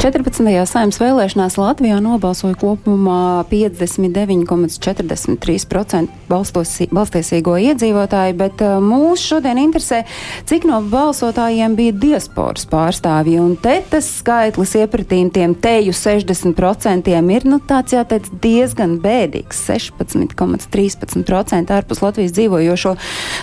14. saimnes vēlēšanās Latvijā nobalsoja kopumā 59,43% balstosi- balstiesīgo iedzīvotāju, bet uh, mūs šodien interesē, cik no balsotājiem bija diasporas pārstāvji. Un te tas skaitlis iepratīm tiem teju 60% ir nu, tāds jāteic diezgan bēdīgs - 16,13% ārpus Latvijas dzīvojošo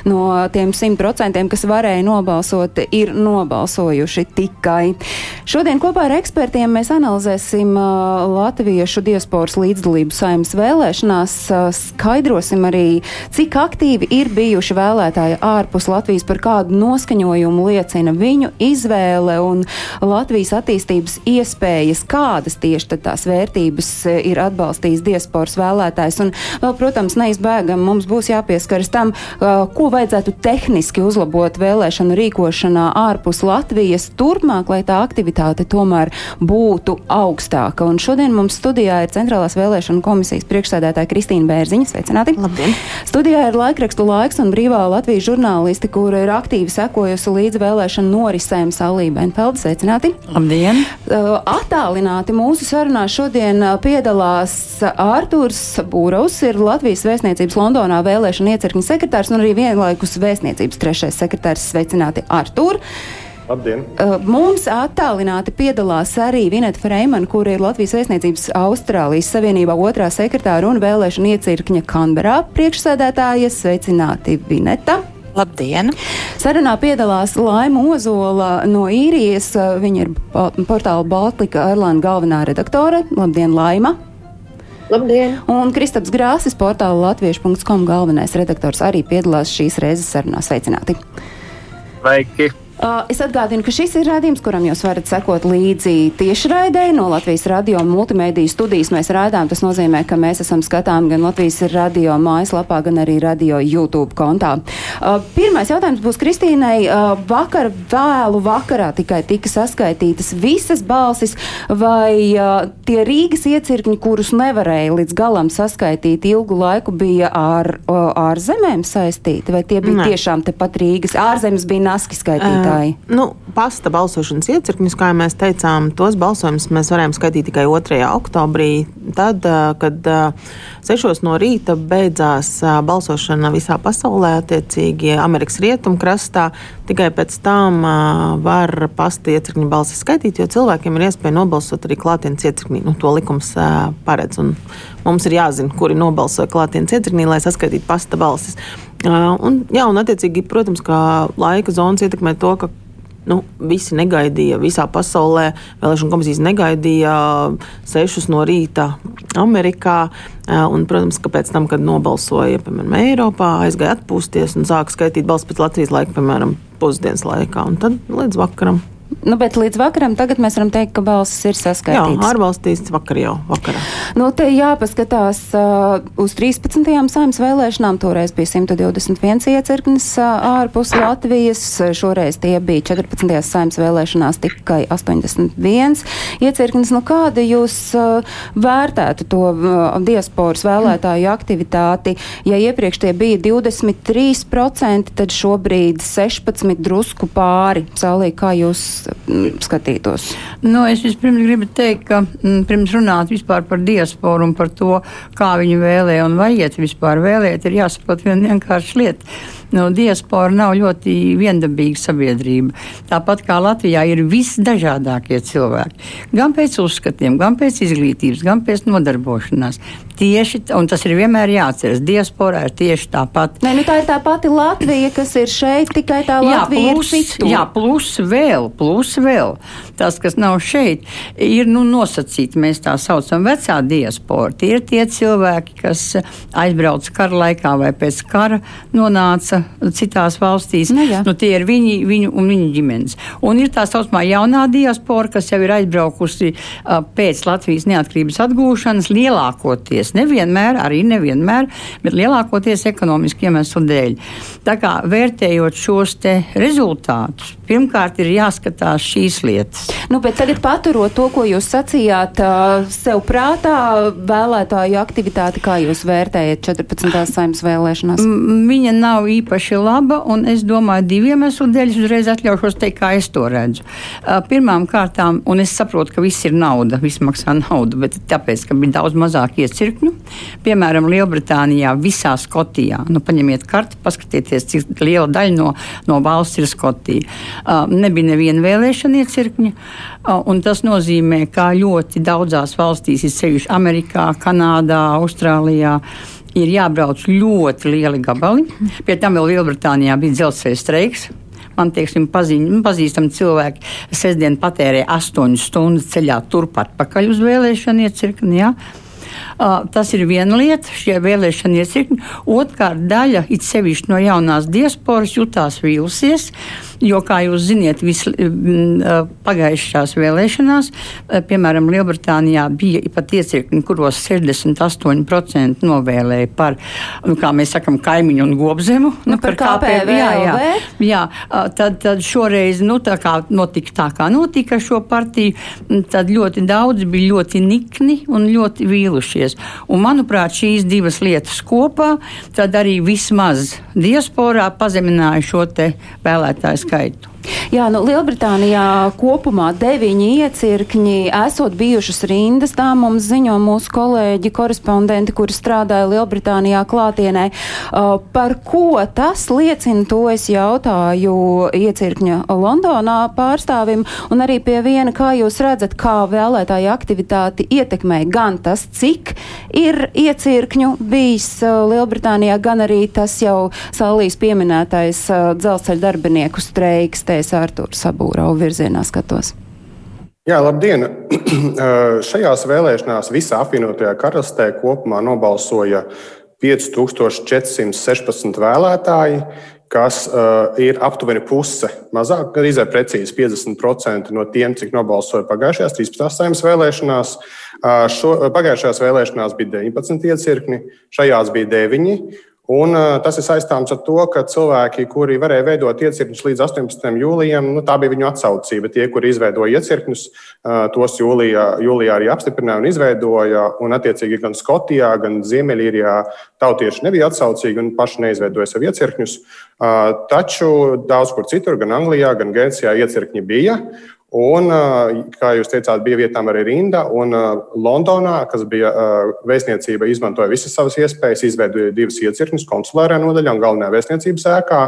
no tiem 100%, kas varēja nobalsot, ir nobalsojuši tikai. Šodien kopā ar ekspertiem mēs analizēsim uh, latviešu diasporas līdzdalību saimnes vēlēšanās, uh, skaidrosim arī, cik aktīvi ir bijuši vēlētāji ārpus Latvijas, par kādu noskaņojumu liecina viņu izvēle un Latvijas attīstības iespējas, kādas tieši tās vērtības uh, ir atbalstījis diasporas vēlētājs. Un vēl, protams, neizbēgam mums būs jāpieskaras tam, ko vajadzētu tehniski uzlabot vēlēšanu rīkošanā ārpus Latvijas turpmāk, lai tā aktivitāte tomēr būtu augstāka. Un šodien mums studijā ir Centrālās vēlēšana komisijas priekšsēdētāja Kristīna Bērziņa. Sveicināti! Labdien! Studijā ir laikrakstu laiks un brīvā Latvijas žurnālisti, kura ir aktīvi sekojusi līdz vēlēšanu norisēm Salība Enfelda. Sveicināti! Labdien! Uh, Attālināti mūsu sarunā šodien uh, piedalās Ārtūrs Būraus, ir Latvijas vēstniecības Londonā vēlēšana iecirkņa sekretārs un arī vienlaikus vēstniecības trešais sekretārs. Sveicināti, Ārtūr! Labdien! Uh, Mums attālināti piedalās arī Vineta Freimana, kur ir Latvijas vēstniecības Austrālijas Savienībā otrā sekretāra un vēlēšana iecirkņa Kanberā priekšsēdētāja. Sveicināti, Vineta! Labdien! Sarunā piedalās Laima Ozola no īrijas. Viņa ir portāla Baltika Airline galvenā redaktore. Labdien, Laima! Labdien! Un Kristaps Grāsis, portāla latviešu.com galvenais redaktors, arī piedalās šīs reizes sarunā. Sveicināti! Sveiki! Uh, es atgādinu, ka šis ir rādījums, kuram jūs varat sekot līdzi tiešraidē no Latvijas radio multimediju studijas. Mēs rādām, tas nozīmē, ka mēs esam skatām gan Latvijas radio mājaslapā, gan arī radio YouTube kontā. Uh, pirmais jautājums būs Kristīnai. Uh, vakar vēlu vakarā tikai tika saskaitītas visas balsis, vai tie Rīgas iecirkņi, kurus nevarēja līdz galam saskaitīt ilgu laiku, bija ar ārzemēm saistīti, vai tie bija Nē. tiešām tepat Rīgas? Ārzemes bija naski skaitītāji. Nu, pasta balsošanas iecirkņus, kā mēs teicām, tos balsojumus mēs varējām skaitīt tikai 2. oktobrī. Tad, kad ā, 6 no rīta beidzās balsošana visā pasaulē, attiecīgi Amerikas rietumkrastā, tikai pēc tam var pasta iecirkņu balsis skaitīt, jo cilvēkiem ir iespēja nobalsot arī klātienes iecirknī. Nu, to likums paredz. Un mums ir jāzina, kuri nobalsoja klātienes iecirknī, lai saskaitītu pasta balsis. Un, jā, un attiecīgi, protams, ka laika zonas ietekmē to, ka nu, visi negaidīja visā pasaulē. Vēlēšana komisijas negaidīja 6 no rīta Amerikā. Un, protams, ka pēc tam, kad nobalsoja piemēram, Eiropā, aizgāja atpūsties un sāka skaitīt balsis pēc Latvijas laika, piemēram, pusdienas laikā. Un tad līdz vakaram. Nu, bet līdz vakaram tagad mēs varam teikt, ka balsis ir Jā, saskaitītas. ārvalstīs vakar jau vakarā. Nu, te jāpaskatās uh, uz 13. saimnes vēlēšanām. Toreiz bija 121 iecirknis uh, ārpus Latvijas. Šoreiz tie bija 14. saimnes vēlēšanās tikai 81 iecirknis. Nu, kāda jūs uh, vērtētu to uh, diasporas vēlētāju aktivitāti? Ja iepriekš tie bija 23%, tad šobrīd 16 drusku pāri. Sālī, kā jūs skatītos? Nu, es vispirms gribu teikt, ka mm, pirms runāt vispār par diasporu un par to, kā viņi vēlē un vai iet vispār vēlēt, ir jāsaprot viena vienkārša lieta. Nu, diaspora nav ļoti viendabīga sabiedrība. Tāpat kā Latvijā ir visdažādākie cilvēki. Gan pēc uzskatiem, gan pēc izglītības, gan pēc nodarbošanās. Tieši, un tas ir vienmēr jāatceras. Diasporā ir tieši tāpat. Nē, nu tā ir tā pati Latvija, kas ir šeit, tikai tā Latvija plus, ir citur. jā, plus vēl, plus vēl. Tas, kas nav šeit, ir nu, nosacīti. Mēs tā saucam vecā diaspora. Tie ir tie cilvēki, kas aizbrauca kara laikā vai pēc kara nonāca citās valstīs. Nu, jā. nu, tie ir viņi, viņu un viņu ģimenes. Un ir tā saucamā jaunā diaspora, kas jau ir aizbraukusi pēc Latvijas neatkarības atgūšanas lielākoties vēlēties. Nevienmēr, arī nevienmēr, bet lielākoties ekonomiski iemeslu dēļ. Tā kā vērtējot šos rezultātus, pirmkārt ir jāskatās šīs lietas. Nu, tagad paturot to, ko jūs sacījāt, sev prātā vēlētāju aktivitāti, kā jūs vērtējat 14. saimnes vēlēšanās? Viņa nav īpaši laba, un es domāju, diviem iemeslu dēļ es uzreiz atļaušos teikt, kā es to redzu. Pirmām kārtām, un es saprotu, ka viss ir nauda, viss maksā naudu, bet tāpēc, ka bija daudz mazāk iecirkņu, piemēram, Lielbritānijā, visā Skotijā, nu, paņemiet karti, paskatieties, cik liela daļa no, no valsts ir Skotija. Uh, nebija neviena vēlēšana iecirkņa, uh, un tas nozīmē, ka ļoti daudzās valstīs, sevišķi Amerikā, Kanādā, Austrālijā, ir jābrauc ļoti lieli gabali. Pie tam vēl Lielbritānijā bija dzelzceļa streiks. Man teiksim, pazīn, nu, pazīstami cilvēki sestdien patērēja astoņas stundas ceļā turpat pakaļ uz vēlēšanu iecirkni. Ja? Uh, tas ir viena lieta, šie vēlēšana iecirkņi. Otrkārt, daļa, it sevišķi no jaunās diasporas, jutās vīlusies. Uh, Jo, kā jūs zināt, pagājušās vēlēšanās, piemēram, Lielbritānijā bija pat iecirkņi, kuros 68% novēlēja par, nu, kā mēs sakam, kaimiņu un gobzemu. Nu, nu, par, KPV. Jā, jā, jā tad, tad šoreiz, nu, tā kā notika tā, kā notika šo partiju, tad ļoti daudz bija ļoti nikni un ļoti vīlušies. Un, manuprāt, šīs divas lietas kopā, arī vismaz diasporā pazemināja šo vēlētāju skaitu. Jā, nu, Lielbritānijā kopumā deviņi iecirkņi esot bijušas rindas. Tā mums ziņo mūsu kolēģi, korespondenti, kuri strādāja Lielbritānijā klātienē. Uh, par ko tas liecina, to es jautāju iecirkņa Londonā pārstāvim, un arī pie viena, kā jūs redzat, kā vēlētāja aktivitāti ietekmē gan tas, cik ir iecirkņu bijis uh, Lielbritānijā, gan arī tas jau salīs pieminētais uh, dzelzceļa darbinieku streiks. Te es Artūru Sabūrau virzienā skatos. Jā, labdien! Šajās vēlēšanās visā apvienotajā karalistē kopumā nobalsoja 5416 vēlētāji, kas uh, ir aptuveni puse, mazāk, gan izai precīzi 50% no tiem, cik nobalsoja pagājušajās 13. saimnes vēlēšanās. Uh, šo, pagājušajās vēlēšanās bija 19 iecirkņi, šajās bija 9. Un, uh, tas ir saistāms ar to, ka cilvēki, kuri varēja veidot iecirkņus līdz 18. jūlijam, nu, tā bija viņu atsaucība. Tie, kuri izveidoja iecirkņus, uh, tos jūlijā, jūlijā arī apstiprināja un izveidoja. Un, attiecīgi, gan Skotijā, gan Ziemeļīrijā tautieši nebija atsaucīgi un paši neizveidoja sev iecirkņus. Uh, taču daudz kur citur, gan Anglijā, gan Gēnsijā, iecirkņi bija. Un, kā jūs teicāt, bija vietām arī rinda. Un Londonā, kas bija vēstniecība, izmantoja visas savas iespējas, izveidoja divas iecirkņus konsulārajā nodaļā un galvenajā vēstniecības ēkā.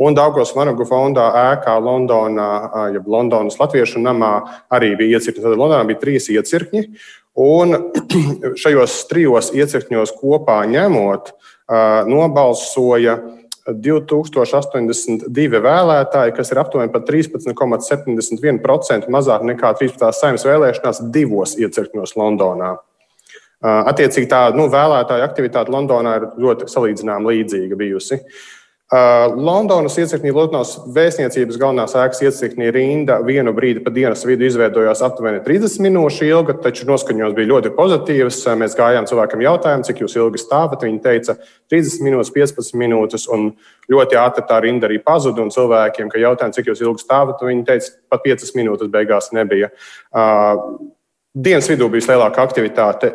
Un Daugos Vanagu fondā ēkā Londonā, jeb Londonas Latviešu namā, arī bija iecirkņi. Tad Londonā bija trīs iecirkņi. Un šajos trijos iecirkņos kopā ņemot, nobalsoja 2082 vēlētāji, kas ir aptuveni par 13,71% mazāk nekā 13. saimnes vēlēšanās divos iecirkņos Londonā. Attiecīgi, tā nu, vēlētāja aktivitāte Londonā ir ļoti salīdzināmā līdzīga bijusi. Uh, Londonas iecirkņī Londonas vēstniecības galvenās ēkas iecirkņī rinda vienu brīdi pa dienas vidu izveidojās aptuveni 30 minūšu ilga, taču noskaņojums bija ļoti pozitīvs. Mēs gājām cilvēkam jautājumu, cik jūs ilgi stāvat. Viņi teica 30 minūtes, 15 minūtes, un ļoti ātri tā rinda arī pazuda. Un cilvēkiem, kad jautājām, cik jūs ilgi stāvat, viņi teica, pat 5 minūtes beigās nebija. Uh, dienas vidū bija lielāka aktivitāte.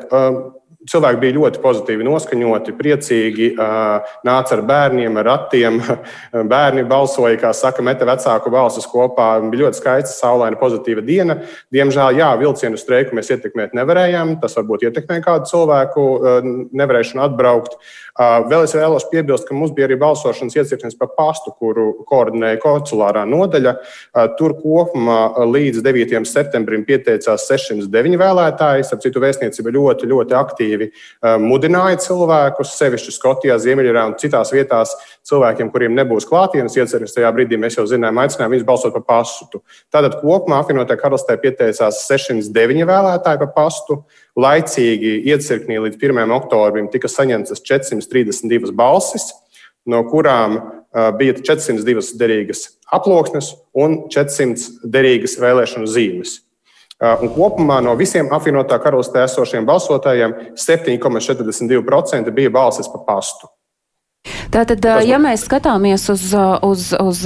Cilvēki bija ļoti pozitīvi noskaņoti, priecīgi, nāca ar bērniem, ar ratiem. Bērni balsoja, kā saka, meta vecāku balsus kopā. Bija ļoti skaista, saulaina, pozitīva diena. Diemžēl, jā, vilcienu streiku mēs ietekmēt nevarējām. Tas varbūt ietekmē kādu cilvēku nevarēšanu atbraukt. Vēl es vēlos piebilst, ka mums bija arī balsošanas iecirknis pa pastu, kuru koordinēja konsulārā nodaļa. Tur kopumā līdz 9. septembrim pieteicās 609 vēlētāji. Ar citu vēstniecību ļoti, ļoti aktīvi mudināja cilvēkus, sevišķi Skotijā, Ziemeļjūrā un citās vietās, cilvēkiem, kuriem nebūs klātienes iecirknis. Tajā brīdī mēs jau zinājām, aicinājām viņus balsot par pastu. Tātad kopumā apvienotā karalistē pieteicās 609 vēlētāji par pastu. Laicīgi iecirknī līdz 1. oktobrim tika saņemtas 432 balsis, no kurām bija 402 derīgas aploksnes un 400 derīgas vēlēšanu zīmes. Un kopumā no visiem apvienotā karalistē esošiem balsotājiem 7,42% bija balsis pa pastu. Tātad, ja mēs skatāmies uz, uz, uz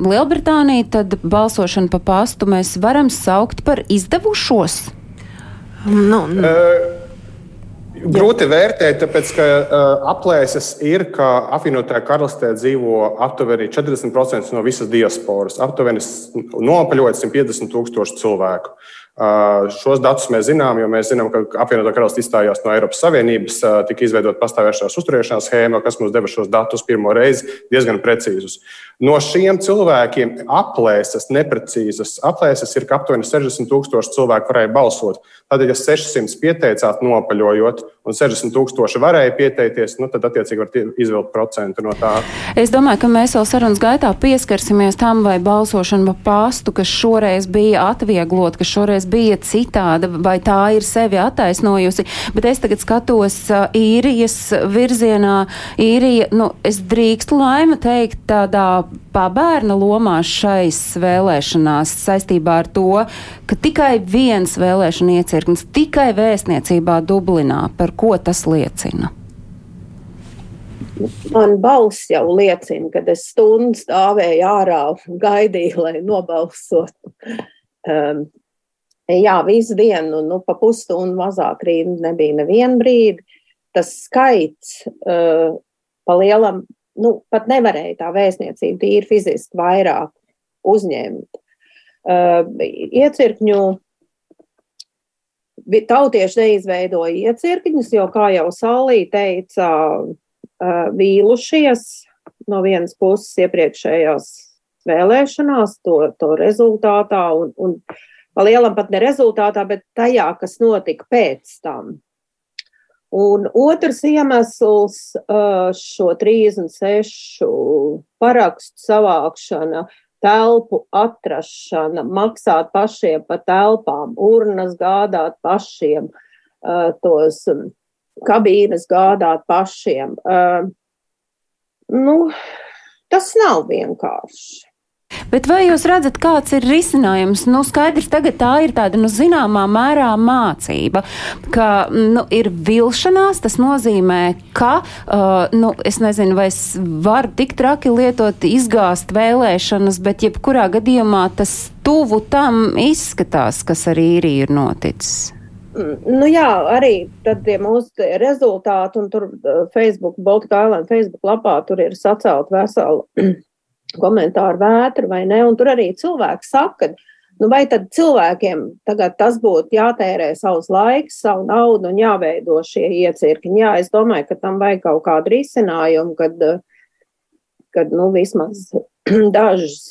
Lielbritāniju, tad balsošanu pa pastu mēs varam saukt par izdevušos. Nu, nu. Uh, Grūti vērtēt, tāpēc ka uh, aplēses ir, ka apvienotajā karalistē dzīvo aptuveni 40% no visas diasporas. Aptuveni nopaļojot 150 tūkstoši cilvēku. Uh, šos datus mēs zinām, jo mēs zinām, ka apvienotā karalistē izstājās no Eiropas Savienības, tika izveidota pastāvējušās uzturēšanās schēma, kas mums deva šos datus pirmo reizi diezgan precīzus. No šiem cilvēkiem aplēses, neprecīzas aplēses ir, ka aptuveni 60 tūkstoši cilvēku varēja balsot. Tādēļ, ja 600 pieteicāt nopaļojot, un 60 tūkstoši varēja pieteikties, nu, tad attiecīgi var izvilkt procentu no tā. Es domāju, ka mēs vēl sarunas gaitā pieskarsimies tam, vai balsošana pa pastu, kas šoreiz bija atvieglot, kas šoreiz bija citāda, vai tā ir sevi attaisnojusi. Bet es tagad skatos īrijas virzienā. Īrija, nu, es drīkstu laima teikt tādā pabērna lomā šais vēlēšanās saistībā ar to, ka tikai viens vēlēšana iecirknis, tikai vēstniecībā Dublinā, par ko tas liecina? Man balss jau liecina, kad es stundu stāvēju ārā un gaidīju, lai nobalsotu. Um, jā, visu dienu, nu, pa pusstundu mazāk rīnu nebija nevienu brīdi. Tas skaits uh, pa lielam nu, pat nevarēja tā vēstniecība tīri fiziski vairāk uzņemt. Uh, iecirkņu tautieši neizveidoja iecirkņus, jo, kā jau Salī teica, uh, vīlušies no vienas puses iepriekšējās vēlēšanās, to, to rezultātā, un, un pa lielam pat ne rezultātā, bet tajā, kas notika pēc tam. Un otrs iemesls šo 36 parakstu savākšana, telpu atrašana, maksāt pašiem pa telpām, urnas gādāt pašiem, tos kabīnes gādāt pašiem. Nu, tas nav vienkārši. Bet vai jūs redzat, kāds ir risinājums? Nu, skaidrs, tagad tā ir tāda, nu, zināmā mērā mācība, ka, nu, ir vilšanās, tas nozīmē, ka, uh, nu, es nezinu, vai es varu tik traki lietot izgāst vēlēšanas, bet jebkurā gadījumā tas tuvu tam izskatās, kas arī ir, ir noticis. Nu jā, arī tad tie mūsu rezultāti, un tur uh, Facebook, Baltika Island Facebook lapā, tur ir sacelt veselu komentāru vētru vai ne. Un tur arī cilvēki saka, nu vai tad cilvēkiem tagad tas būtu jātērē savs laiks, savu naudu un jāveido šie iecirkņi. Jā, es domāju, ka tam vajag kaut kādu risinājumu, kad, kad nu, vismaz dažus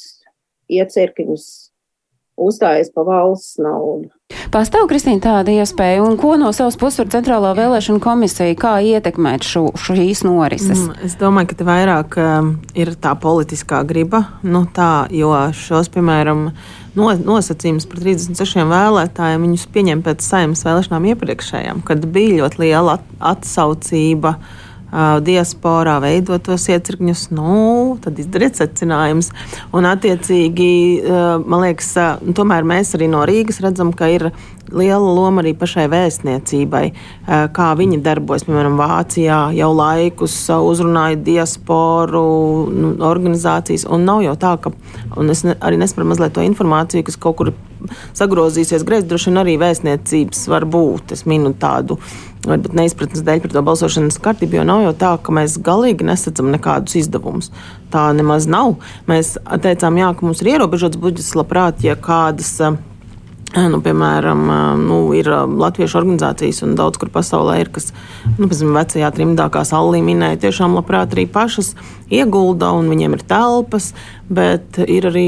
iecirkņus uzstājas pa valsts naudu. Pastāv, Kristīna, tāda iespēja, un ko no savas puses var centrālā vēlēšana komisija, kā ietekmēt šo, šīs norises? Mm, es domāju, ka te vairāk um, ir tā politiskā griba, nu tā, jo šos, piemēram, no, nosacījumus par 36 vēlētājiem viņus pieņem pēc saimnes vēlēšanām iepriekšējām, kad bija ļoti liela at atsaucība. Uh, diasporā veidot tos iecirkņus, nu, tad izdariet secinājumus. Un, attiecīgi, man liekas, tomēr mēs arī no Rīgas redzam, ka ir liela loma arī pašai vēstniecībai, kā viņi darbojas. Piemēram, Vācijā jau laikus uzrunāja diasporu nu, organizācijas, un nav jau tā, ka, es ne, arī nesaprotu mazliet to informāciju, kas kaut kur sagrozīsies greizi, droši vien arī vēstniecības var būt. Es minu tādu varbūt neizpratnes dēļ par to balsošanas kārtību, jo nav jau tā, ka mēs galīgi nesadzam nekādus izdevumus. Tā nemaz nav. Mēs teicām, jā, ka mums ir ierobežots budžets, labprāt, ja kādas. Nu, piemēram, nu, ir latviešu organizācijas, un daudz kur pasaulē ir, kas, nu, piemēram, vecajā trimdā, kā Sallī minēja, tiešām labprāt arī pašas iegulda, un viņiem ir telpas, bet ir arī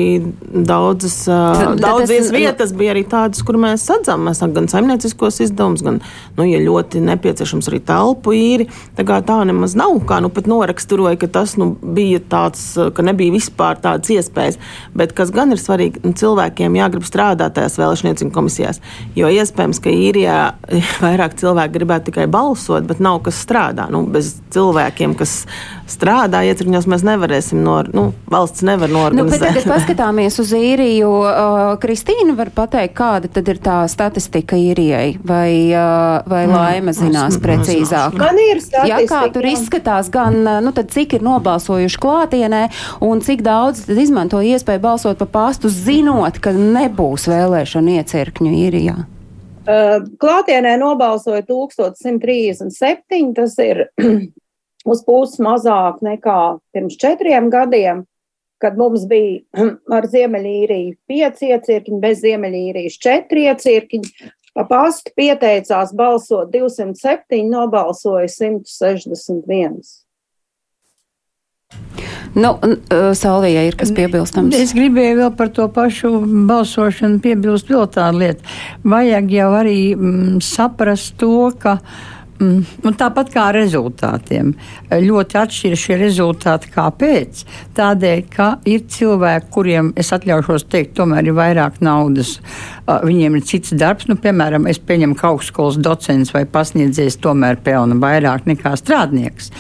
daudzas, uh, daudzas vietas, bija arī tādas, kur mēs sadzām. Mēs gan saimnieciskos izdevumus, gan, nu, ja ļoti nepieciešams, arī telpu īri. Tā kā tā nemaz nav, kā nu pat noraksturoja, ka tas nu, bija tāds, ka nebija vispār tādas iespējas. Bet kas gan ir svarīgi, nu, cilvēkiem jāgrib strādāt tajās vēlēšaniecību komisijās, jo iespējams, ka īrijā vairāk cilvēki gribētu tikai balsot, bet nav kas strādā. Nu, bez cilvēkiem, kas strādā iecirkņos, mēs nevarēsim, no, nu, valsts nevar norganizēt. Nu, tagad paskatāmies uz īriju. Uh, Kristīna var pateikt, kāda tad ir tā statistika īrijai, vai, uh, vai mm, laima zinās es, precīzāk? Man ir statistika. Jā, kā tur izskatās, gan, nu, tad cik ir nobalsojuši klātienē un cik daudz tad izmanto iespēju balsot pa pastu, zinot, ka nebūs vēlēšana iecirkņu īrijā? Klātienē nobalsoja 1137, tas ir uz pusi mazāk nekā pirms četriem gadiem, kad mums bija ar Ziemeļīriju pieci iecirkņi, bez Ziemeļīrijas četri iecirkņi. Pa pastu pieteicās balsot 207, nobalsoja 161. Nu, Salvijai ir kas piebilstams. Es gribēju vēl par to pašu balsošanu piebilst vēl tādu lietu. Vajag jau arī mm, saprast to, ka uh, un tāpat kā rezultātiem. Ļoti atšķiras šie rezultāti. Kāpēc? Tādēļ, ka ir cilvēki, kuriem es atļaušos teikt, tomēr ir vairāk naudas, viņiem ir cits darbs. Nu, piemēram, es pieņemu, ka augstskolas docents vai pasniedzējs tomēr pelna vairāk nekā strādnieks.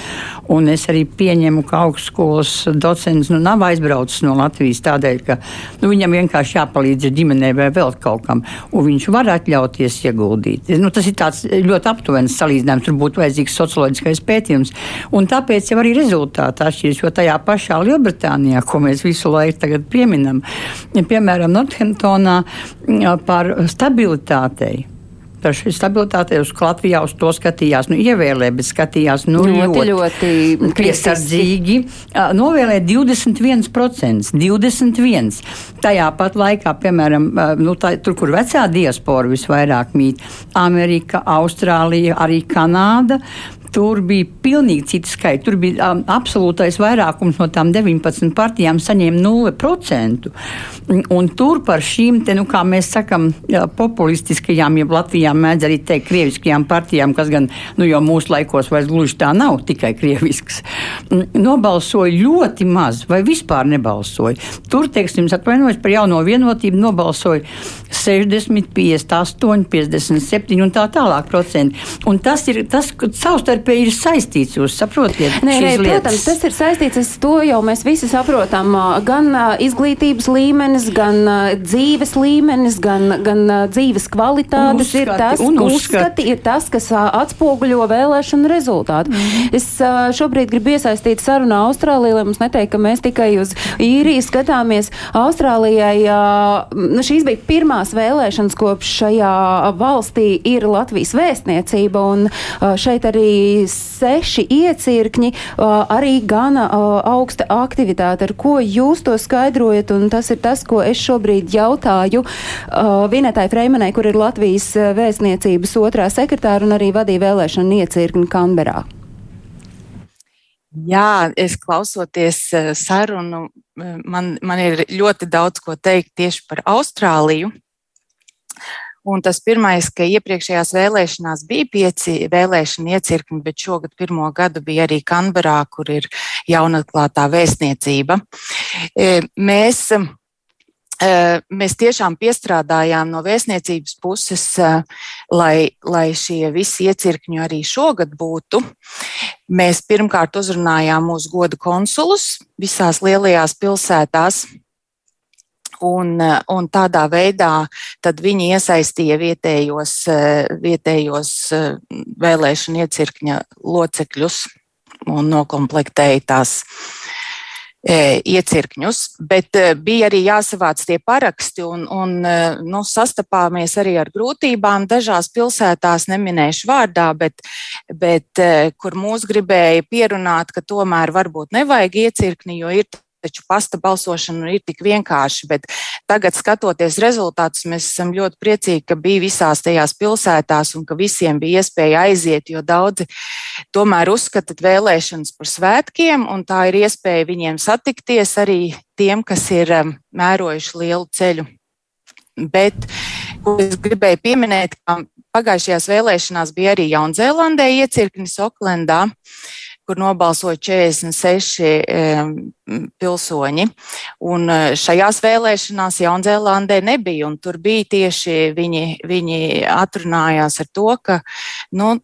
Un es arī pieņemu, ka augstskolas docents nu, nav aizbraucis no Latvijas tādēļ, ka nu, viņam vienkārši jāpalīdz ģimenei vai vēl kaut kam, un viņš var atļauties ieguldīt. Nu, tas ir ļoti aptuvenis salīdzinājums salīdzinājums, tur būtu vajadzīgs socioloģiskais pētījums. Un tāpēc jau arī rezultāti atšķiras, jo tajā pašā Lielbritānijā, ko mēs visu laiku pieminam, piemēram, Northamptonā par stabilitātei par šī stabilitātei uz Latvijā uz to skatījās, nu, ievēlē, bet skatījās nu, ļoti, ļoti, ļoti piesardzīgi. Novēlē 21%, 21%. Tajā pat laikā, piemēram, nu, tā, tur, kur vecā diaspora visvairāk mīt, Amerika, Austrālija, arī Kanāda, Tur bija pilnīgi citi skaiti. Tur bija um, absolūtais vairākums no tām 19 partijām saņēma 0%. Un tur par šīm, te, nu, kā mēs sakam, populistiskajām, jeb Latvijā mēdz arī teikt, krieviskajām partijām, kas gan nu, jau mūsu laikos vairs gluži tā nav, tikai krievisks, nobalsoja ļoti maz vai vispār nebalsoja. Tur, teiksim, atvainojos par jauno vienotību, nobalsoja 60, 58, 57 un tā tālāk procenti. Un tas ir tas, ka savstarpēji savstarpēji ir saistīts. Jūs saprotat? Nē, nē, protams, tas ir saistīts. Es to jau mēs visi saprotam. Gan izglītības līmenis, gan dzīves līmenis, gan, gan dzīves kvalitātes uzskati, ir tas, uzskati. ir tas, kas atspoguļo vēlēšanu rezultātu. Mm. Es šobrīd gribu iesaistīt sarunā Austrālijā, lai mums neteikt, ka mēs tikai uz īriju skatāmies. Austrālijai nu, šīs bija pirmās vēlēšanas, kopš šajā valstī ir Latvijas vēstniecība, un šeit arī seši iecirkņi, arī gana augsta aktivitāte. Ar ko jūs to skaidrojat? Un tas ir tas, ko es šobrīd jautāju Vinetai Freimanai, kur ir Latvijas vēstniecības otrā sekretāra un arī vadīja vēlēšanu iecirkni Kanberā. Jā, es klausoties sarunu, man, man ir ļoti daudz ko teikt tieši par Austrāliju. Un tas pirmais, ka iepriekšējās vēlēšanās bija pieci vēlēšana iecirkņi, bet šogad pirmo gadu bija arī Kanberā, kur ir jaunatklātā vēstniecība. E, mēs, e, mēs tiešām piestrādājām no vēstniecības puses, e, lai, lai šie visi iecirkņi arī šogad būtu. Mēs pirmkārt uzrunājām mūsu godu konsulus visās lielajās pilsētās un, un tādā veidā viņi iesaistīja vietējos, vietējos vēlēšanu iecirkņa locekļus un nokomplektēja tās iecirkņus, bet bija arī jāsavāc tie paraksti, un, un nu, sastapāmies arī ar grūtībām. Dažās pilsētās neminēšu vārdā, bet, bet kur mūs gribēja pierunāt, ka tomēr varbūt nevajag iecirkni, jo ir taču pasta balsošana ir tik vienkārši. Bet tagad, skatoties rezultātus, mēs esam ļoti priecīgi, ka bija visās tajās pilsētās un ka visiem bija iespēja aiziet, jo daudzi tomēr uzskata vēlēšanas par svētkiem, un tā ir iespēja viņiem satikties arī tiem, kas ir um, mērojuši lielu ceļu. Bet, ko es gribēju pieminēt, ka pagājušajās vēlēšanās bija arī Jaunzēlandē iecirknis Oklendā. Uh, kur nobalsoja 46 pilsoņi. Un e, šajās vēlēšanās Jaunzēlandē nebija, un tur bija tieši viņi, viņi atrunājās ar to, ka nu,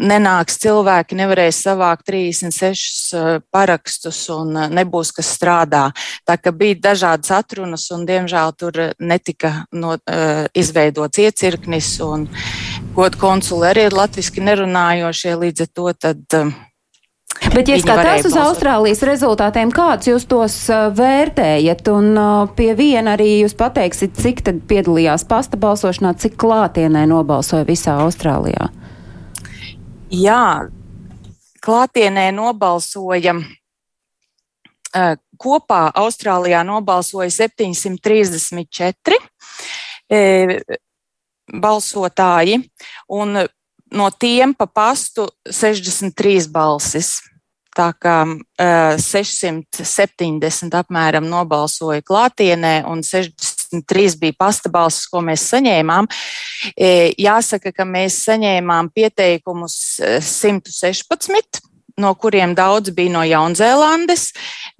nenāks cilvēki, nevarēs savākt 36 uh, parakstus un uh, nebūs kas strādā. Tā kā bija dažādas atrunas un, diemžēl, tur netika no, izveidots iecirknis un godu konsuli arī ir latviski nerunājošie līdz ar to. Tad, uh, Bet, ja skatās uz Austrālijas rezultātiem, kādus jūs tos uh, vērtējat? Un uh, pie viena arī jūs pateiksiet, cik tad piedalījās pasta balsošanā, cik klātienē nobalsoja visā Austrālijā? Jā, klātienē nobalsoja. Uh, kopā Austrālijā nobalsoja 734 e, balsotāji, un no tiem pa pastu 63 balsis. Tā kā uh, 670 apmēram nobalsoja klātienē un 63 bija pasta balsis, ko mēs saņēmām. E, jāsaka, ka mēs saņēmām pieteikumus 116 no kuriem daudz bija no Jaunzēlandes,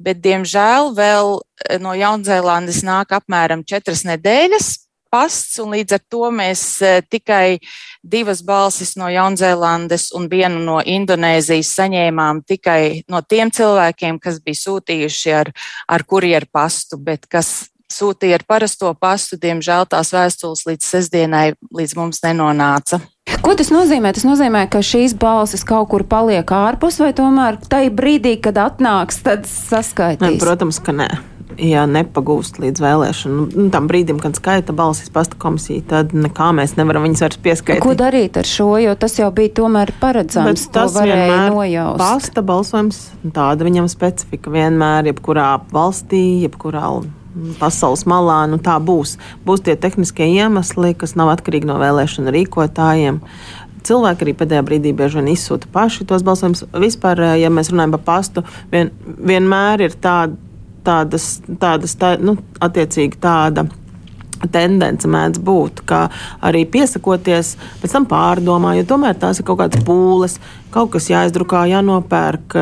bet, diemžēl, vēl no Jaunzēlandes nāk apmēram četras nedēļas pasts, un līdz ar to mēs tikai divas balsis no Jaunzēlandes un vienu no Indonēzijas saņēmām tikai no tiem cilvēkiem, kas bija sūtījuši ar, ar kurjeru pastu, bet kas sūtīja ar parasto pastu, diemžēl tās vēstules līdz sestdienai līdz mums nenonāca. Ko tas nozīmē? Tas nozīmē, ka šīs balsis kaut kur paliek ārpus, vai tomēr tajā brīdī, kad atnāks, tad saskaitīs? Ne, protams, ka nē ja nepagūst līdz vēlēšanu, nu, tam brīdim, kad skaita balsis pasta komisija, tad nekā mēs nevaram viņus vairs pieskaitīt. Ko darīt ar šo, jo tas jau bija tomēr paredzams, Bet tas varēja nojaust. Pasta balsojums, tāda viņam specifika vienmēr, jebkurā valstī, jebkurā pasaules malā, nu tā būs. Būs tie tehniskie iemesli, kas nav atkarīgi no vēlēšanu rīkotājiem. Cilvēki arī pēdējā brīdī bieži vien izsūta paši tos balsojumus. Vispār, ja mēs runājam par pastu, vien, vienmēr ir tāda tādas, tādas tā, nu, attiecīgi tāda tendence mēdz būt, ka arī piesakoties, pēc tam pārdomā, jo tomēr tās ir kaut kādas pūles, kaut kas jāizdrukā, jānopērk,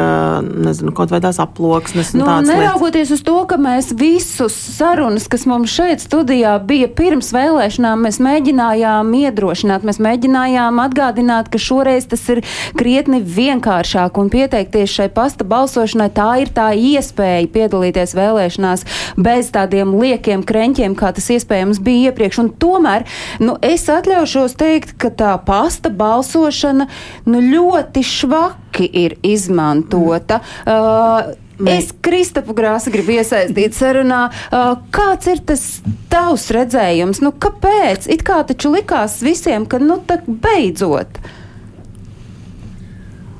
nezinu, kaut vai tās aploksnes. Nu, neraugoties uz to, ka mēs visus sarunas, kas mums šeit studijā bija pirms vēlēšanām, mēs mēģinājām iedrošināt, mēs mēģinājām atgādināt, ka šoreiz tas ir krietni vienkāršāk un pieteikties šai pasta balsošanai, tā ir tā iespēja piedalīties vēlēšanās bez tādiem liekiem kreņķiem, kā tas iespējams bija iepriekš. Un tomēr, nu, es atļaušos teikt, ka tā pasta balsošana, nu, ļoti švaki ir izmantota. Uh, Es Kristapu Grāsu gribu iesaistīt sarunā. Uh, kāds ir tas tavs redzējums? Nu, kāpēc? It kā taču likās visiem, ka nu tā beidzot.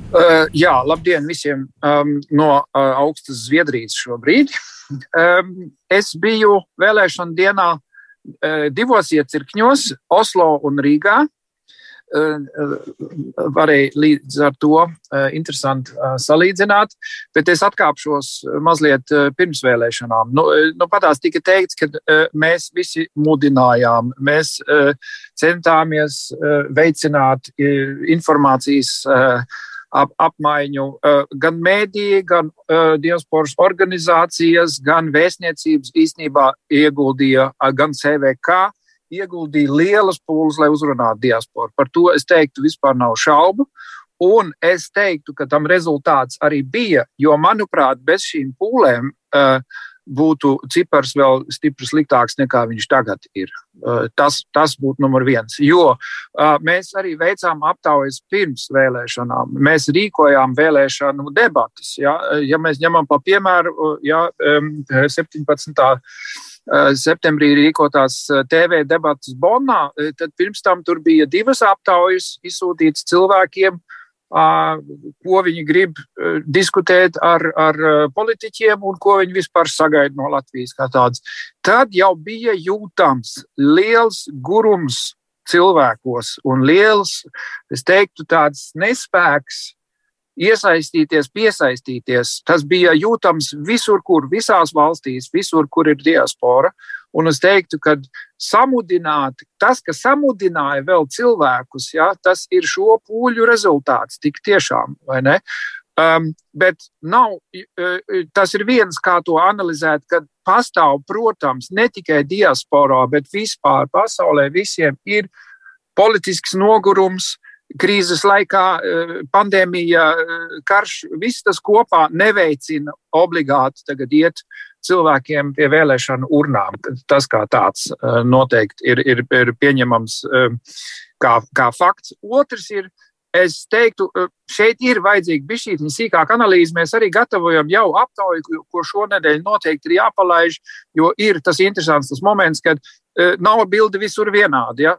Uh, jā, labdien visiem um, no uh, augstas Zviedrijas šobrīd. Um, es biju vēlēšana dienā uh, divos iecirkņos, Oslo un Rīgā. Varēja līdz ar to interesanti salīdzināt, bet es atkāpšos mazliet pirms vēlēšanām. Nu, nu patās tika teikts, ka mēs visi mudinājām, mēs centāmies veicināt informācijas ap, apmaiņu gan mēdīji, gan diasporas organizācijas, gan vēstniecības īstenībā ieguldīja gan CVK ieguldīja lielas pūles, lai uzrunātu diasporu. Par to es teiktu, vispār nav šaubu. Un es teiktu, ka tam rezultāts arī bija, jo, manuprāt, bez šīm pūlēm uh, būtu cipars vēl stipri sliktāks nekā viņš tagad ir. Uh, tas, tas būtu numur viens. Jo uh, mēs arī veicām aptaujas pirms vēlēšanām. Mēs rīkojām vēlēšanu debatas. Ja, ja mēs ņemam pa piemēru, ja, um, 17. Eh, septembrī rīkotās eh, TV debatas Bonnā, eh, tad pirms tam tur bija divas aptaujas izsūtītas cilvēkiem, ko viņi grib diskutēt ar, ar politiķiem un ko viņi vispār sagaida no Latvijas kā tādas. Tad jau bija jūtams liels gurums cilvēkos un liels, es teiktu, tāds nespēks iesaistīties, piesaistīties. Tas bija jūtams visur, kur, visās valstīs, visur, kur ir diaspora. Un es teiktu, ka samudināt, tas, kas samudināja vēl cilvēkus, ja, tas ir šo pūļu rezultāts, tik tiešām? Um, bet nav, tas ir viens, kā to analizēt, kad pastāv, protams, ne tikai diasporā, bet vispār pasaulē visiem ir politisks nogurums, krīzes laikā, pandēmija, karš, viss tas kopā neveicina obligāti tagad iet cilvēkiem pie vēlēšanu urnām. Tas kā tāds noteikti ir, ir, ir pieņemams kā, kā fakts. Otrs ir, es teiktu, šeit ir vajadzīga bišķītņa sīkāka analīze. Mēs arī gatavojam jau aptauju, ko šonedēļ noteikti ir jāpalaiž, jo ir tas interesants tas moments, kad nav bildi visur vienādi. Ja?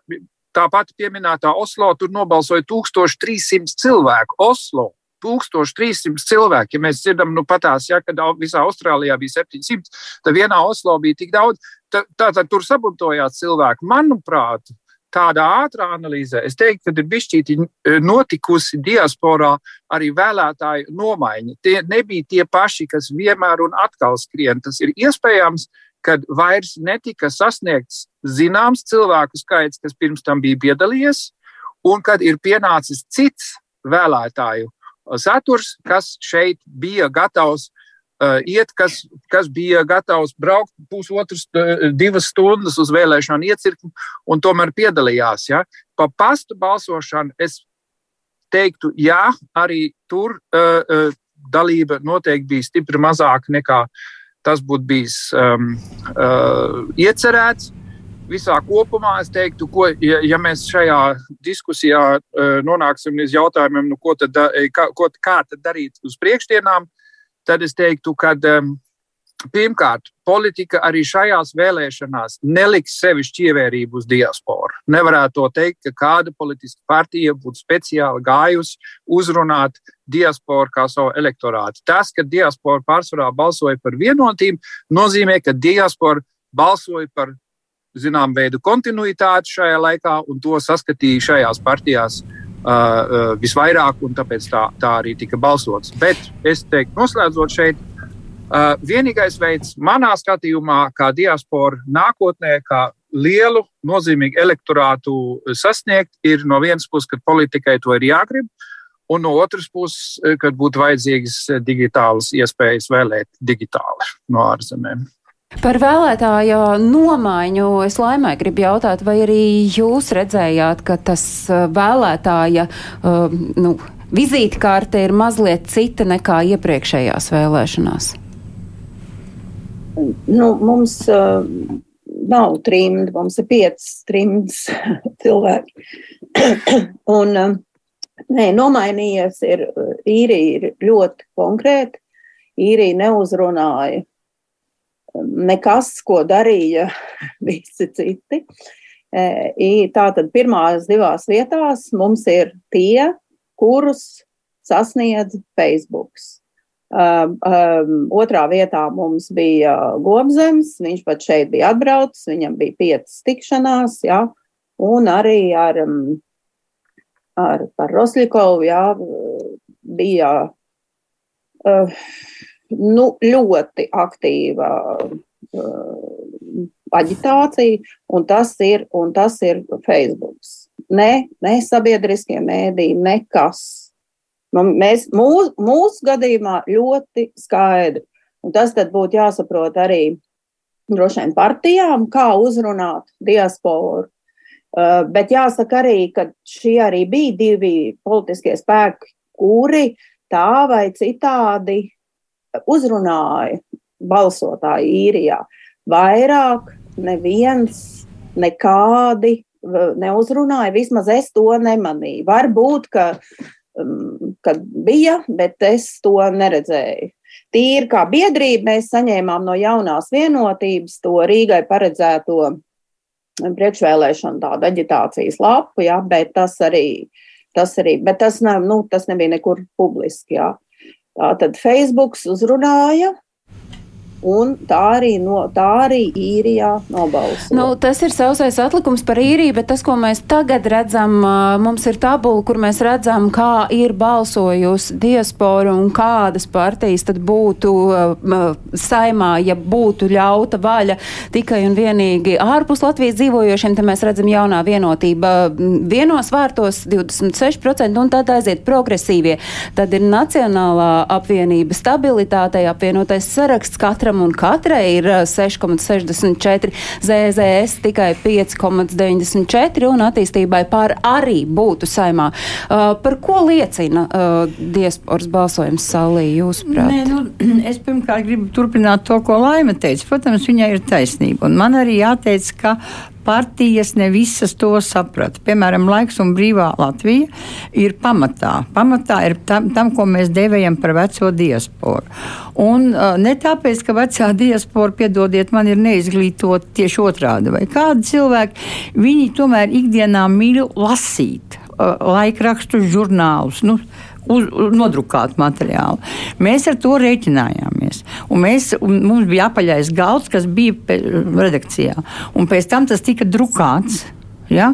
Tāpat pieminētā Oslo tur nobalsoja 1300 cilvēku. Oslo 1300 cilvēki. Ja mēs dzirdam, nu, patās, ja, ka visā Austrālijā bija 700, tad vienā Oslo bija tik daudz. Tad tā, tā, tur sabuntojās cilvēki. Manuprāt, tādā ātrā analīzē es teiktu, ka ir bišķīti notikusi diasporā arī vēlētāju nomaiņa. Tie nebija tie paši, kas vienmēr un atkal skrien. Tas ir iespējams, kad vairs netika sasniegts zināms cilvēku skaits, kas pirms tam bija piedalījies, un kad ir pienācis cits vēlētāju saturs, kas šeit bija gatavs uh, iet, kas, kas bija gatavs braukt pusotras, divas stundas uz vēlēšanu iecirkni un tomēr piedalījās. Ja? Pa pastu balsošanu es teiktu, jā, arī tur uh, uh, dalība noteikti bija stipri mazāka nekā uh, tas būtu bijis um, uh, iecerēts. Visā kopumā es teiktu, ko, ja, ja mēs šajā diskusijā uh, nonāksim līdz jautājumiem, nu, ko tad, kā, ko, kā tad darīt uz priekšdienām, tad es teiktu, ka um, Pirmkārt, politika arī šajās vēlēšanās neliks sevišķi ievērību uz diasporu. Nevarētu to teikt, ka kāda politiska partija būtu speciāli gājusi uzrunāt diasporu kā savu elektorātu. Tas, ka diaspora pārsvarā balsoja par vienotību, nozīmē, ka diaspora balsoja par zinām veidu kontinuitāti šajā laikā un to saskatīja šajās partijās uh, visvairāk, un tāpēc tā, tā arī tika balsots. Bet es teiktu, noslēdzot šeit, vienīgais veids, manā skatījumā, kā diaspora nākotnē, kā lielu, nozīmīgu elektorātu sasniegt, ir no vienas puses, ka politikai to ir jāgrib, un no otras puses, eh, kad būtu vajadzīgas digitālas iespējas vēlēt digitāli no ārzemēm. Par vēlētāju nomaiņu es laimē gribu jautāt, vai arī jūs redzējāt, ka tas vēlētāja uh, nu, vizītkarte ir mazliet cita nekā iepriekšējās vēlēšanās? Nu, mums uh, nav trimdi, mums ir piecas trimdas cilvēki. un, uh, nē, nomainījies ir, īrija ir ļoti konkrēti. Īrija neuzrunāja nekas, ko darīja visi citi. Tātad pirmās divās vietās mums ir tie, kurus sasniedz Facebook. Um, um, otrā vietā mums bija Gobzems, viņš pat šeit bija atbraucis, viņam bija piecas tikšanās, jā, un arī ar, ar, ar Roslikovu, jā, bija uh, nu, ļoti aktīva uh, aģitācija, un tas ir, un tas ir Facebook. Ne, ne sabiedriskie mēdī, nekas mēs, mūs, mūsu gadījumā ļoti skaidri. Un tas būtu jāsaprot arī droši vien partijām, kā uzrunāt diasporu. Uh, bet jāsaka arī, ka šie arī bija divi politiskie spēki, kuri tā vai citādi uzrunāja balsotāju īrijā. Vairāk neviens nekādi uh, neuzrunāja, vismaz es to nemanīju. Varbūt, ka Um, kad bija, bet es to neredzēju. Tīri kā biedrība mēs saņēmām no jaunās vienotības to Rīgai paredzēto priekšvēlēšanu tādu aģitācijas lapu, jā, bet tas arī, tas arī, bet tas, ne, nu, tas nebija nekur publiski, jā. Tā tad Facebooks uzrunāja, Un tā arī, no, tā arī īrijā nobalso. Nu, tas ir sausais atlikums par īriju, bet tas, ko mēs tagad redzam, mums ir tabula, kur mēs redzam, kā ir balsojusi diaspora un kādas partijas tad būtu saimā, ja būtu ļauta vaļa tikai un vienīgi ārpus Latvijas dzīvojošiem. Te mēs redzam jaunā vienotība vienos vārtos 26% un tad aiziet progresīvie. Tad ir Nacionālā apvienība stabilitātei apvienotais saraksts katra katram un katrai ir 6,64, ZZS tikai 5,94 un attīstībai pār arī būtu saimā. Uh, par ko liecina uh, diasporas balsojums salī, jūsuprāt? Nē, nu, es pirmkārt gribu turpināt to, ko Laima teica. Protams, viņai ir taisnība. Un man arī jāteic, ka partijas ne visas to saprata. Piemēram, laiks un brīvā Latvija ir pamatā. Pamatā ir tam, tam ko mēs devējam par veco diasporu. Un ne tāpēc, ka vecā diaspora, piedodiet, man ir neizglītot tieši otrādi, vai kādi cilvēki, viņi tomēr ikdienā mīl lasīt laikrakstus, žurnālus. Nu, uz, uz nodrukātu materiālu. Mēs ar to rēķinājāmies. Un mēs, un mums bija apaļais galds, kas bija redakcijā. Un pēc tam tas tika drukāts. Ja?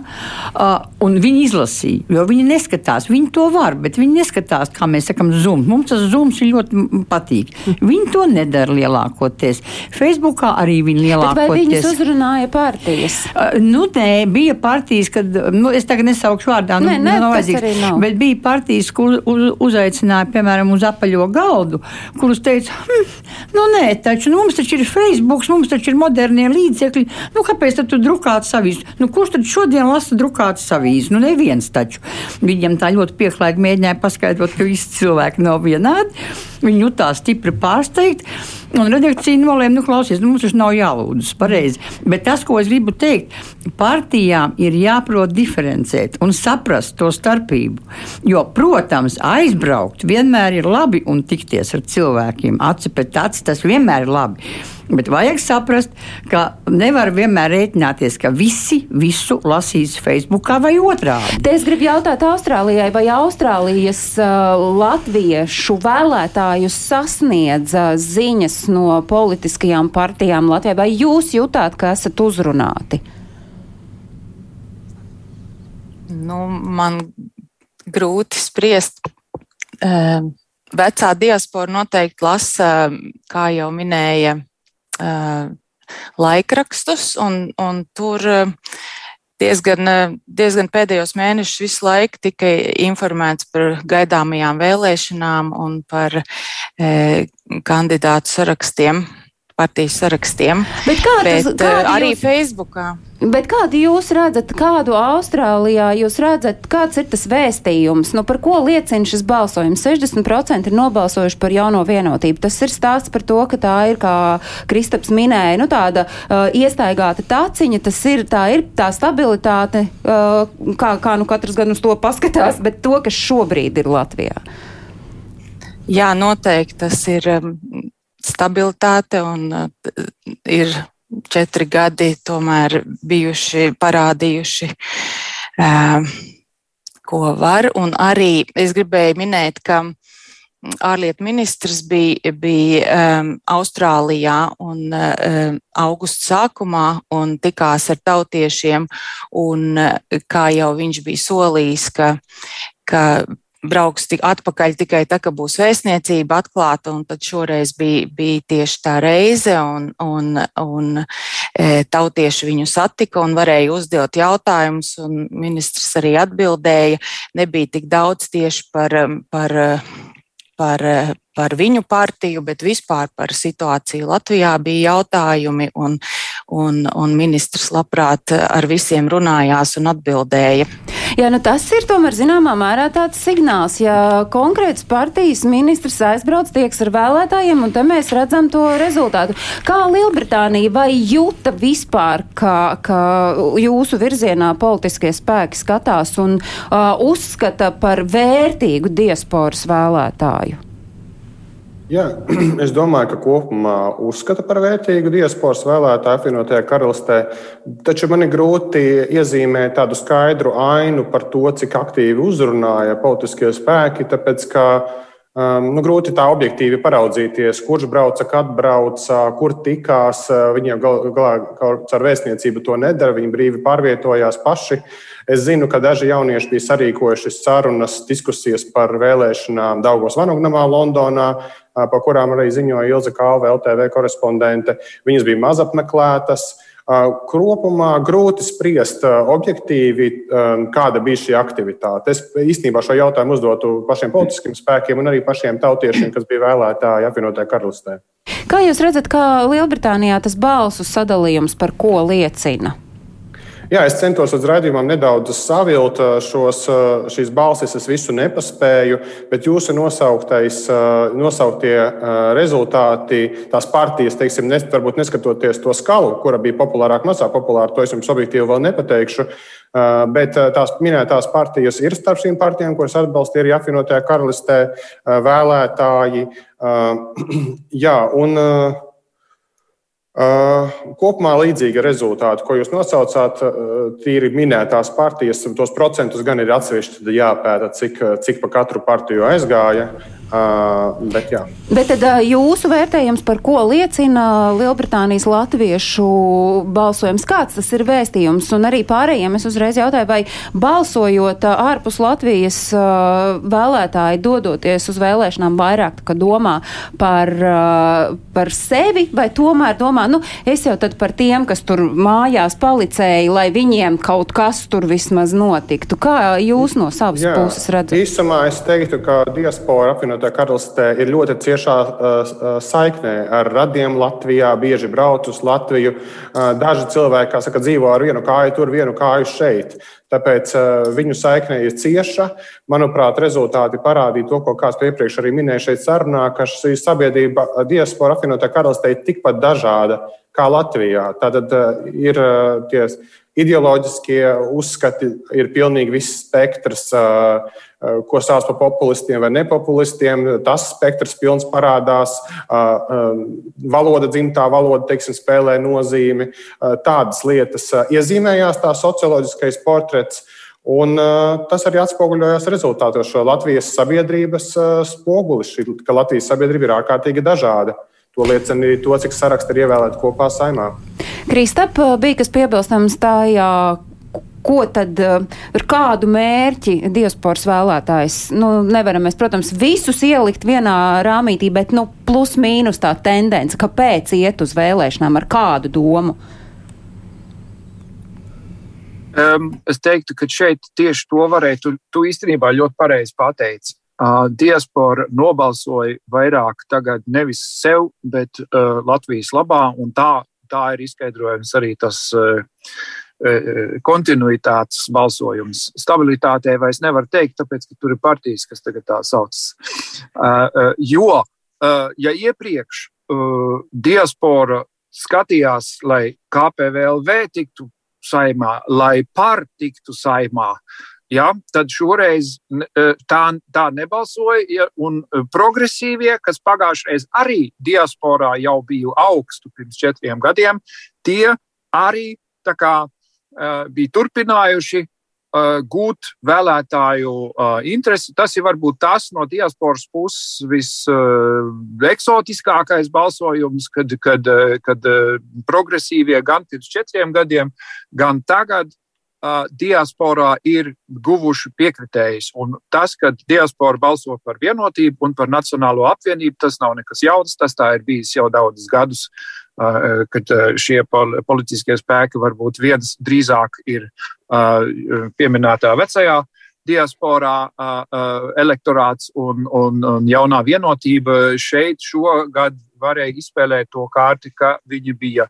Uh, viņi izlasīja, jo viņi neskatās. Viņi to var, bet viņi neskatās, kā mēs sakām, zūmu. Mums tas zūms ļoti patīk. Viņi to nedara lielākoties. Facebookā arī viņi lielākoties. Bet vai viņus uzrunāja partijas? Uh, nu, nē, bija partijas, kad, nu, es tagad nesaukšu vārdā, nu, nē, nē, nav vajadzīgs. Bet bija partijas, kur uz, uzaicināja, piemēram, uz apaļo galdu, kurus teica, hm, nu nē, taču nu, mums taču ir Facebook, mums taču ir modernie līdzekļi, nu kāpēc tad tu drukāt savīs? Nu, kurš tad šo šodien lasa drukātas avīzes. Nu, neviens taču. Viņam tā ļoti pieklājīgi mēģināja paskaidrot, ka visi cilvēki nav vienādi. Viņi jutās stipri pārsteigti. Un redakcija nolēma, nu, klausies, nu, mums tas nav jālūdzas pareizi. Bet tas, ko es gribu teikt, partijām ir jāprot diferencēt un saprast to starpību. Jo, protams, aizbraukt vienmēr ir labi un tikties ar cilvēkiem. Aci pret aci tas vienmēr ir labi. Bet vajag saprast, ka nevar vienmēr rēķināties, ka visi visu lasīs Facebook vai otrādi. Te es gribu jautāt Austrālijai, vai Austrālijas uh, latviešu vēlētājus sasniedz uh, ziņas no politiskajām partijām Latvijā, vai jūs jutāt, ka esat uzrunāti? Nu, man grūti spriest. Uh, vecā diaspora noteikti lasa, kā jau minēja laikrakstus, un, un tur diezgan, diezgan pēdējos mēnešus visu laiku tika informēts par gaidāmajām vēlēšanām un par kandidātu sarakstiem partijas sarakstiem. Bet kā tas bet, kādi arī jūs, Facebookā? Bet kādu jūs redzat, kādu Austrālijā jūs redzat, kāds ir tas vēstījums, nu par ko liecina šis balsojums? 60% ir nobalsojuši par jauno vienotību. Tas ir stāsts par to, ka tā ir, kā Kristaps minēja, nu tāda uh, iestaigāta taciņa, tas ir tā, ir tā stabilitāte, uh, kā, kā nu katrs gan uz to paskatās, bet to, kas šobrīd ir Latvijā. Jā, noteikti tas ir um, stabilitāte un uh, ir četri gadi tomēr bijuši parādījuši, uh, ko var. Un arī es gribēju minēt, ka ārlietu ministrs bija, bija um, Austrālijā un um, augusta sākumā un tikās ar tautiešiem. Un, kā jau viņš bija solījis, ka, ka brauks tik atpakaļ tikai tā, ka būs vēstniecība atklāta, un tad šoreiz bija, bija tieši tā reize, un, un, un e, tautieši viņu satika un varēja uzdot jautājumus, un ministrs arī atbildēja. Nebija tik daudz tieši par, par, par, par viņu partiju, bet vispār par situāciju Latvijā bija jautājumi, un, un, un ministrs labprāt ar visiem runājās un atbildēja. Jā, nu tas ir tomēr zināmā mērā tāds signāls, ja konkrēts partijas ministrs aizbrauc tieks ar vēlētājiem, un te mēs redzam to rezultātu. Kā Lielbritānija vai jūta vispār, ka, ka jūsu virzienā politiskie spēki skatās un uh, uzskata par vērtīgu diasporas vēlētāju? Jā, es domāju, ka kopumā uzskata par vērtīgu diasporas vēlētāju apvienotajā karalistē, taču man ir grūti iezīmēt tādu skaidru ainu par to, cik aktīvi uzrunāja politiskie spēki, tāpēc ka um, nu, grūti tā objektīvi paraudzīties, kurš brauca, kad brauca, kur tikās. Viņiem galā ar vēstniecību to nedara, viņi brīvi pārvietojās paši. Es zinu, ka daži jaunieši bija sarīkojuši sarunas, diskusijas par vēlēšanām Daugos Vanugnamā, Londonā, par kurām arī ziņoja Ilza Kalve, LTV korespondente. Viņas bija maz apmeklētas. Kopumā grūti spriest objektīvi, kāda bija šī aktivitāte. Es īstenībā šo jautājumu uzdotu pašiem politiskiem spēkiem un arī pašiem tautiešiem, kas bija vēlētāji apvienotajā karalistē. Kā jūs redzat, kā Lielbritānijā tas balsu sadalījums par ko liecina? Jā, es centos uz raidījumam nedaudz savilkt šos, šīs balsis. Es visu nepaspēju, bet jūsu nosauktais, nosauktie rezultāti, tās partijas, teiksim, nes, varbūt neskatoties to skalu, kura bija populārāka, mazāk populāra, to es jums objektīvi vēl nepateikšu. Bet tās minētās partijas ir starp šīm partijām, kuras atbalsta arī apvienotajā karalistē vēlētāji. Jā, un kopumā līdzīga rezultāti, ko jūs nosaucāt, tīri minētās partijas, tos procentus gan ir atsevišķi jāpēta, cik, cik pa katru partiju aizgāja. Uh, bet, jā. bet tad jūsu vērtējums par ko liecina Lielbritānijas latviešu balsojums? Kāds tas ir vēstījums? Un arī pārējiem es uzreiz jautāju, vai balsojot ārpus Latvijas vēlētāji dodoties uz vēlēšanām vairāk domā par, par sevi vai tomēr domā, nu, es jau tad par tiem, kas tur mājās palicēja, lai viņiem kaut kas tur vismaz notiktu. Kā jūs no savas jā, puses redzat? Īsumā es teiktu, ka diaspora apvienot apvienotā karalistē ir ļoti ciešā saiknē ar radiem Latvijā, bieži brauc uz Latviju. Daži cilvēki, kā saka, dzīvo ar vienu kāju tur, vienu kāju šeit. Tāpēc viņu saikne ir cieša. Manuprāt, rezultāti parādīja to, ko kāds iepriekš arī minēja šeit sarunā, ka šī sabiedrība diaspora apvienotā karalistē ir tikpat dažāda kā Latvijā. Tātad ir tie ideoloģiskie uzskati, ir pilnīgi viss spektrs ko sauc par populistiem vai nepopulistiem. Tas spektrs pilns parādās, valoda, dzimtā valoda, teiksim, spēlē nozīmi. Tādas lietas iezīmējās tā socioloģiskais portrets. Un, uh, tas arī atspoguļojās rezultātos šo Latvijas sabiedrības uh, spoguli, šī, ka Latvijas sabiedrība ir ārkārtīgi dažāda. To liecina arī to, cik saraksti ir ievēlēti kopā saimā. Kristap, bija kas piebilstams tajā, ko tad eh, ar kādu mērķi diasporas vēlētājs, nu, nevaram mēs, protams, visus ielikt vienā rāmītī, bet, nu, plus mīnus tā tendence, kāpēc iet uz vēlēšanām, ar kādu domu? Um, es teiktu, ka šeit tieši to varēja, tu, tu īstenībā ļoti pareizi pateici. Uh, diaspora nobalsoja vairāk tagad nevis sev, bet uh, Latvijas labā, un tā, tā ir izskaidrojums arī tas uh, kontinuitātes balsojums. Stabilitātei vairs nevar teikt, tāpēc, ka tur ir partijas, kas tagad tā saucas. E, jo, ja iepriekš diaspora skatījās, lai KPVLV tiktu saimā, lai par tiktu saimā, ja, tad šoreiz tā, tā nebalsoja. Ja, un progresīvie, kas pagājušajā arī diasporā jau bija augstu pirms četriem gadiem, tie arī kā, bija turpinājuši eh, gūt vēlētāju eh, interesi. Tas ir varbūt tas no diasporas puses viseksotiskākais balsojums, kad, kad, kad progresīvie gan pirms četriem gadiem, gan tagad diasporā ir guvuši piekritējis. Un tas, ka diaspora balso par vienotību un par nacionālo apvienību, tas nav nekas jauns. Tas tā ir bijis jau daudzus gadus kad šie politiskie spēki varbūt viens drīzāk ir pieminētā vecajā diasporā elektorāts un, un, un jaunā vienotība šeit šogad varēja izspēlēt to kārti, ka viņi bija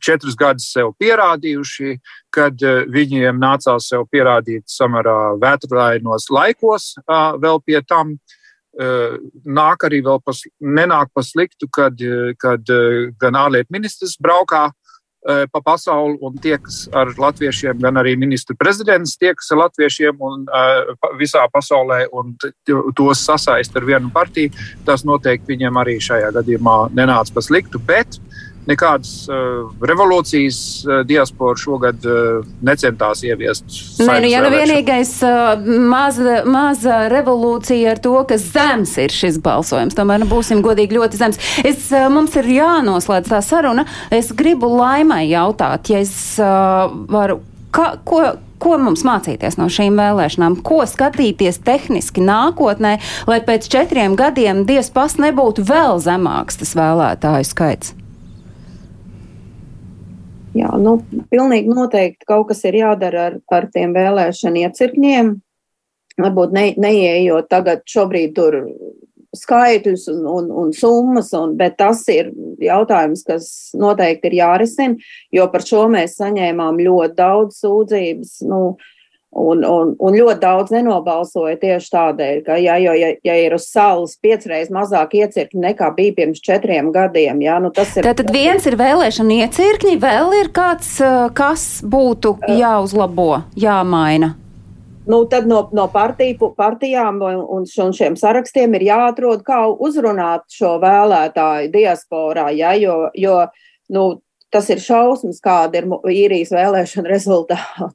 četrus gadus sev pierādījuši, kad viņiem nācās sev pierādīt samērā vētrainos laikos vēl pie tam. Uh, nāk arī vēl pas, nenāk pa sliktu, kad, kad gan ārlietu ministrs braukā pa pasauli un tiekas ar latviešiem, gan arī ministra prezidents tiekas ar latviešiem un visā pasaulē un tos sasaist ar vienu partiju. Tas noteikti viņiem arī šajā gadījumā nenāca pa sliktu, bet nekādas uh, revolūcijas uh, diaspora šogad uh, necentās ieviest. Nē, nu, ja nu vienīgais uh, maza, maza revolūcija ar to, ka zems ir šis balsojums, tomēr nu, būsim godīgi ļoti zems. Es, uh, mums ir jānoslēdz tā saruna. Es gribu laimai jautāt, ja es uh, varu. Ka, ko, ko mums mācīties no šīm vēlēšanām, ko skatīties tehniski nākotnē, lai pēc četriem gadiem dievs nebūtu vēl zemāks tas vēlētāju skaits? Jā, nu, pilnīgi noteikti kaut kas ir jādara ar, ar tiem vēlēšanu iecirkņiem. Varbūt ne, neieejot tagad, šobrīd tur skaitļus un, un, un summas, un, bet tas ir jautājums, kas noteikti ir jārisina, jo par šo mēs saņēmām ļoti daudz sūdzības. Nu, Un, un, un ļoti daudz nenobalsoja tieši tādēļ, ka, ja, jo, ja, ja ir uz salas piecreiz mazāk iecirkņi nekā bija pirms četriem gadiem, jā, nu tas ir. Tātad viens ir vēlēšana iecirkņi, vēl ir kāds, kas būtu jāuzlabo, jāmaina. Nu, tad no, no partiju, partijām un, un šiem sarakstiem ir jāatrod, kā uzrunāt šo vēlētāju diasporā, ja, jo, jo nu, tas ir šausmas, kāda ir īrijas vēlēšana rezultāti.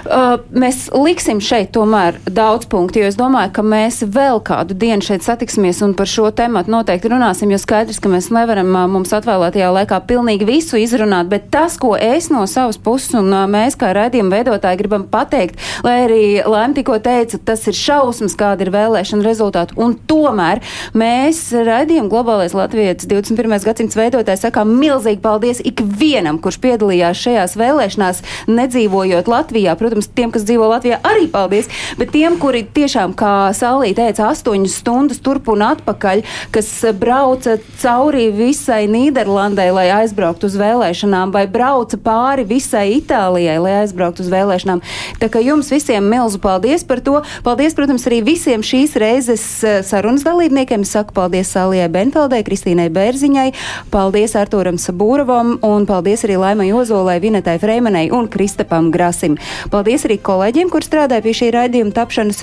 Uh, mēs liksim šeit tomēr daudz punktu, jo es domāju, ka mēs vēl kādu dienu šeit satiksimies un par šo tematu noteikti runāsim, jo skaidrs, ka mēs nevaram uh, mums atvēlētajā laikā pilnīgi visu izrunāt, bet tas, ko es no savas puses un uh, mēs kā raidījuma veidotāji gribam pateikt, lai arī Laim tikko teica, tas ir šausmas, kāda ir vēlēšana rezultāti, un tomēr mēs raidījuma globālais Latvijas 21. gadsimts veidotāji sakām milzīgi paldies ikvienam, kurš piedalījās šajās vēlēšanās, nedzīvojot Latvijā. Protams, protams, tiem, kas dzīvo Latvijā, arī paldies. Bet tiem, kuri tiešām, kā Sālī teica, astoņas stundas turp un atpakaļ, kas brauca cauri visai Nīderlandē, lai aizbrauktu uz vēlēšanām, vai brauca pāri visai Itālijai, lai aizbrauktu uz vēlēšanām. Tā kā jums visiem milzu paldies par to. Paldies, protams, arī visiem šīs reizes eh, sarunas dalībniekiem. Es saku paldies Sālijai Benfeldē, Kristīnai Bērziņai, paldies Artūram Sabūrovam un paldies arī Laimai Ozolai, Vinetai Freimanai un Kristapam Grasim. Paldies Paldies arī kolēģiem, kur strādāja pie šī raidījuma tapšanas.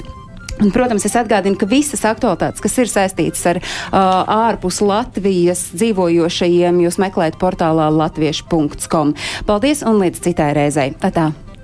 Un, protams, es atgādinu, ka visas aktualitātes, kas ir saistītas ar uh, ārpus Latvijas dzīvojošajiem, jūs meklējat portālā latviešu.com. Paldies un līdz citai reizei! Atā.